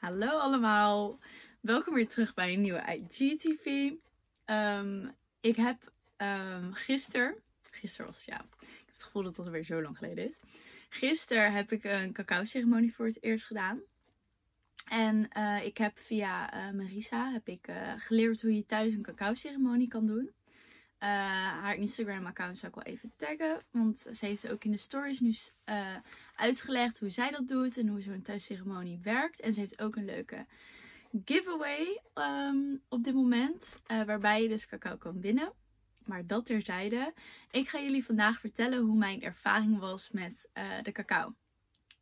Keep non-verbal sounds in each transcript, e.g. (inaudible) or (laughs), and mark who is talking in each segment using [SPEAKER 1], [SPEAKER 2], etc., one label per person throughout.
[SPEAKER 1] Hallo allemaal, welkom weer terug bij een nieuwe IGTV. Ehm, ik heb um, gisteren, gisteren was ja, ik heb het gevoel dat het weer zo lang geleden is. Gisteren heb ik een cacao ceremonie voor het eerst gedaan. En uh, ik heb via uh, Marisa heb ik, uh, geleerd hoe je thuis een cacao ceremonie kan doen. Uh, haar Instagram account zou ik wel even taggen. Want ze heeft ook in de stories nu uh, uitgelegd hoe zij dat doet. En hoe zo'n thuisceremonie werkt. En ze heeft ook een leuke giveaway um, op dit moment. Uh, waarbij je dus cacao kan winnen. Maar dat terzijde. Ik ga jullie vandaag vertellen hoe mijn ervaring was met de cacao.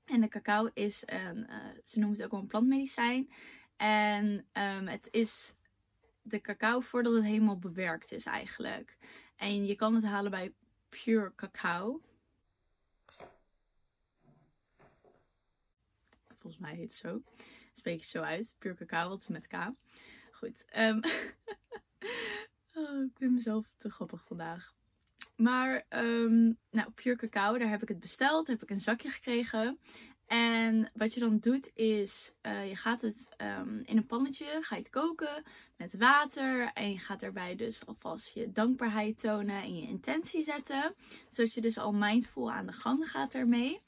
[SPEAKER 1] En de cacao is een, ze noemt het ook wel een plantmedicijn. En um, het is de cacao voordat het helemaal bewerkt is eigenlijk. En je kan het halen bij Pure Cacao. Volgens mij heet het zo. Spreek je zo uit. Pure Cacao, wat is met K. Goed. Um, (laughs) oh, ik vind mezelf te grappig vandaag. Maar, um, nou, Pure Cacao, daar heb ik het besteld. Heb ik een zakje gekregen. En wat je dan doet is, uh, je gaat het um, in een pannetje, ga je het koken met water. En je gaat daarbij dus alvast je dankbaarheid tonen en je intentie zetten. Zodat je dus al mindful aan de gang gaat ermee.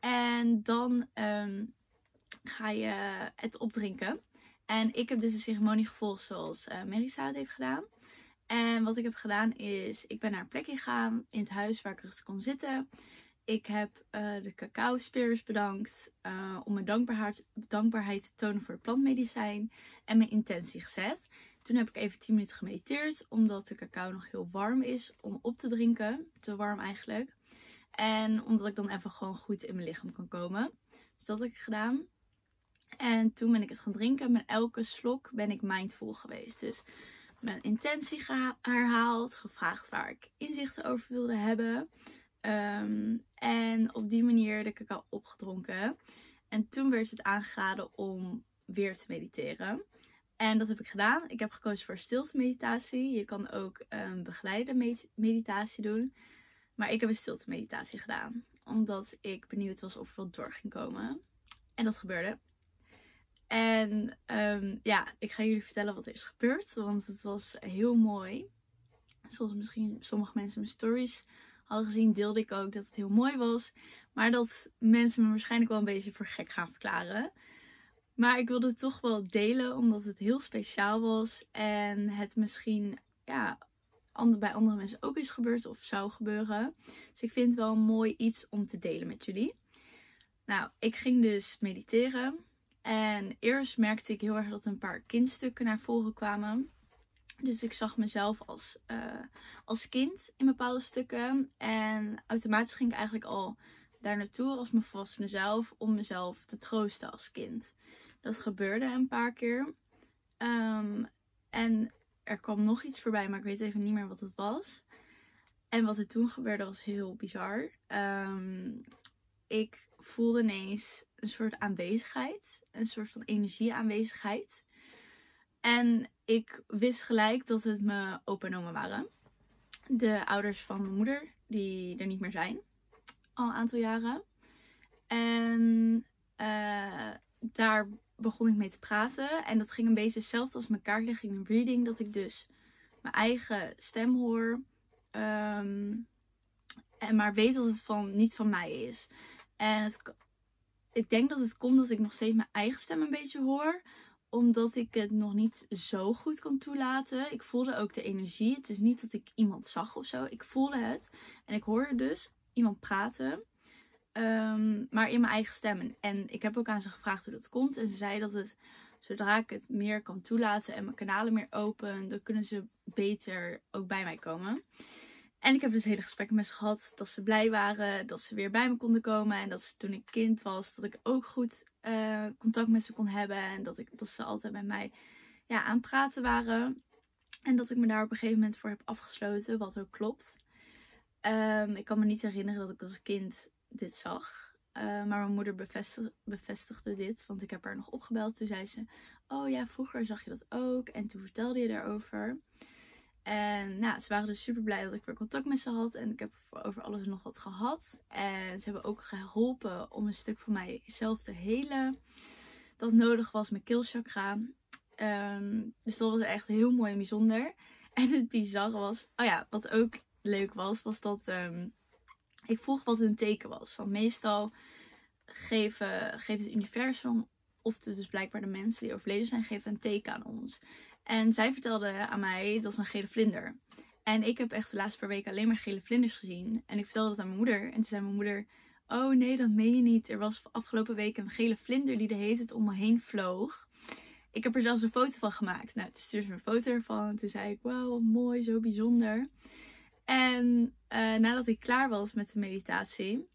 [SPEAKER 1] En dan um, ga je het opdrinken. En ik heb dus de ceremonie gevolgd zoals uh, Marisa het heeft gedaan. En wat ik heb gedaan is, ik ben naar een plekje gegaan in het huis waar ik rustig kon zitten. Ik heb uh, de cacao spears bedankt uh, om mijn dankbaarheid, dankbaarheid te tonen voor het plantmedicijn en mijn intentie gezet. Toen heb ik even 10 minuten gemediteerd, omdat de cacao nog heel warm is om op te drinken. Te warm eigenlijk. En omdat ik dan even gewoon goed in mijn lichaam kan komen. Dus dat heb ik gedaan. En toen ben ik het gaan drinken. Met elke slok ben ik mindful geweest. Dus mijn intentie herhaald, gevraagd waar ik inzichten over wilde hebben. Um, en op die manier de cacao opgedronken. En toen werd het aangeraden om weer te mediteren. En dat heb ik gedaan. Ik heb gekozen voor stilte meditatie. Je kan ook een begeleide meditatie doen. Maar ik heb een stilte meditatie gedaan. Omdat ik benieuwd was of er wat door ging komen. En dat gebeurde. En um, ja, ik ga jullie vertellen wat er is gebeurd. Want het was heel mooi. Zoals misschien sommige mensen mijn stories hadden gezien, deelde ik ook dat het heel mooi was. Maar dat mensen me waarschijnlijk wel een beetje voor gek gaan verklaren. Maar ik wilde het toch wel delen, omdat het heel speciaal was. En het misschien ja, bij andere mensen ook is gebeurd of zou gebeuren. Dus ik vind het wel een mooi iets om te delen met jullie. Nou, ik ging dus mediteren. En eerst merkte ik heel erg dat een paar kindstukken naar voren kwamen. Dus ik zag mezelf als, uh, als kind in bepaalde stukken. En automatisch ging ik eigenlijk al daar naartoe als mijn volwassene zelf. Om mezelf te troosten als kind. Dat gebeurde een paar keer. Um, en er kwam nog iets voorbij, maar ik weet even niet meer wat het was. En wat er toen gebeurde was heel bizar. Um, ik voelde ineens een soort aanwezigheid. Een soort van energieaanwezigheid. En ik wist gelijk dat het mijn opa en oma waren. De ouders van mijn moeder, die er niet meer zijn. Al een aantal jaren. En uh, daar begon ik mee te praten. En dat ging een beetje hetzelfde als mijn kaartlegging en reading. Dat ik dus mijn eigen stem hoor. Um, en maar weet dat het van, niet van mij is. En het, ik denk dat het komt dat ik nog steeds mijn eigen stem een beetje hoor omdat ik het nog niet zo goed kan toelaten. Ik voelde ook de energie. Het is niet dat ik iemand zag of zo. Ik voelde het. En ik hoorde dus iemand praten. Um, maar in mijn eigen stem. En ik heb ook aan ze gevraagd hoe dat komt. En ze zei dat het, zodra ik het meer kan toelaten en mijn kanalen meer open, dan kunnen ze beter ook bij mij komen. En ik heb dus hele gesprekken met ze gehad. Dat ze blij waren. Dat ze weer bij me konden komen. En dat ze toen ik kind was. Dat ik ook goed uh, contact met ze kon hebben. En dat, ik, dat ze altijd met mij ja, aan het praten waren. En dat ik me daar op een gegeven moment voor heb afgesloten. Wat ook klopt. Um, ik kan me niet herinneren dat ik als kind dit zag. Uh, maar mijn moeder bevestig, bevestigde dit. Want ik heb haar nog opgebeld. Toen zei ze. Oh ja, vroeger zag je dat ook. En toen vertelde je daarover. En nou, ze waren dus super blij dat ik weer contact met ze had. En ik heb over alles nog wat gehad. En ze hebben ook geholpen om een stuk van mijzelf te helen. dat nodig was, mijn keelchakra. Ehm, dus dat was echt heel mooi en bijzonder. (laughs) En het bizarre was, oh ja, wat ook leuk was, was dat ehm, ik vroeg wat een teken was. Want meestal geven, geeft het universum, of dus blijkbaar de mensen die overleden zijn, geven een teken aan ons. En zij vertelde aan mij, dat is een gele vlinder. En ik heb echt de laatste paar weken alleen maar gele vlinders gezien. En ik vertelde dat aan mijn moeder. En toen zei mijn moeder, oh nee, dat meen je niet. Er was afgelopen week een gele vlinder die de heet het om me heen vloog. Ik heb er zelfs een foto van gemaakt. Nou, toen stuurde ze een foto ervan. En toen zei ik, wauw, mooi, zo bijzonder. En uh, nadat ik klaar was met de meditatie,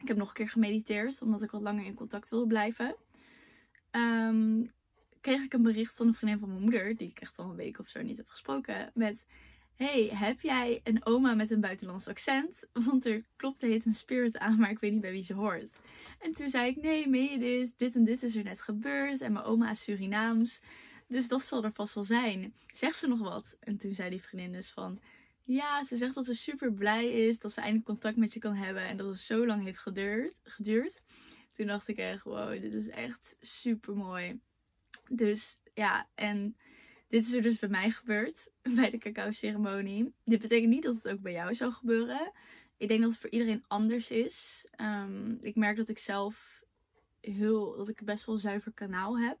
[SPEAKER 1] ik heb nog een keer gemediteerd, omdat ik wat langer in contact wilde blijven. Um, kreeg ik een bericht van een vriendin van mijn moeder, die ik echt al een week of zo niet heb gesproken, met hey, heb jij een oma met een buitenlands accent? Want er klopt heet een spirit aan, maar ik weet niet bij wie ze hoort. En toen zei ik, nee, meen je dit? Dit en dit is er net gebeurd. En mijn oma is Surinaams. Dus dat zal er vast wel zijn. Zegt ze nog wat? En toen zei die vriendin dus van... Ja, ze zegt dat ze super blij is dat ze eindelijk contact met je kan hebben. En dat het zo lang heeft geduurd. geduurd. Toen dacht ik echt, wow, dit is echt super mooi. Dus ja, en dit is er dus bij mij gebeurd. (laughs) Bij de cacao ceremonie. Dit betekent niet dat het ook bij jou zou gebeuren. Ik denk dat het voor iedereen anders is. Ehm, ik merk dat ik zelf heel, dat ik best wel een zuiver kanaal heb.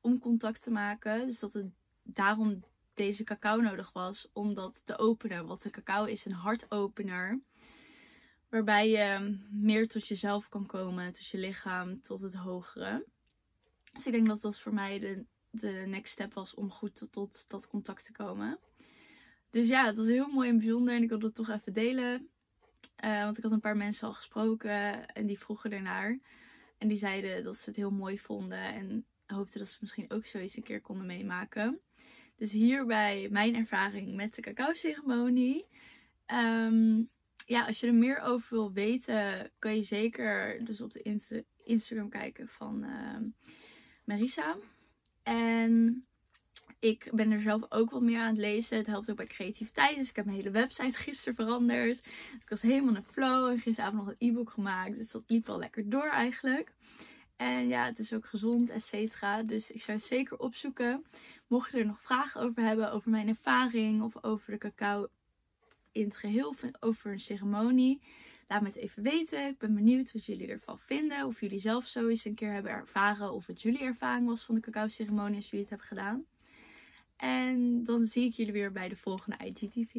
[SPEAKER 1] Om contact te maken. Dus dat het daarom deze cacao nodig was om dat te openen. Want de cacao is een hartopener. Waarbij je meer tot jezelf kan komen, tot je lichaam, tot het hogere. Dus ik denk dat dat voor mij de, de next step was om goed tot, dat contact te komen. Dus ja, het was heel mooi en bijzonder en ik wilde het toch even delen. Uh, want ik had een paar mensen al gesproken en die vroegen ernaar. En die zeiden dat ze het heel mooi vonden en hoopten dat ze misschien ook zoiets een keer konden meemaken. Dus hierbij mijn ervaring met de cacao-ceremonie. Ehm, ja, als je er meer over wil weten, kan je zeker dus op de Instagram kijken van uh, Marisa. En ik ben er zelf ook wat meer aan het lezen. Het helpt ook bij creativiteit. Dus ik heb mijn hele website (laughs) gisteren veranderd. Ik was helemaal in flow. En gisteravond nog een e-book gemaakt. Dus dat liep wel lekker door eigenlijk. En ja, het is ook gezond, et cetera. Dus ik zou het zeker opzoeken. Mocht je er nog vragen over hebben, over mijn ervaring of over de cacao in het geheel of over een ceremonie. Laat me het even weten. Ik ben benieuwd wat jullie ervan vinden. Of jullie zelf zoiets een keer hebben ervaren. Of het jullie ervaring was van de cacao ceremonie als jullie het hebben gedaan. En dan zie ik jullie weer bij de volgende IGTV.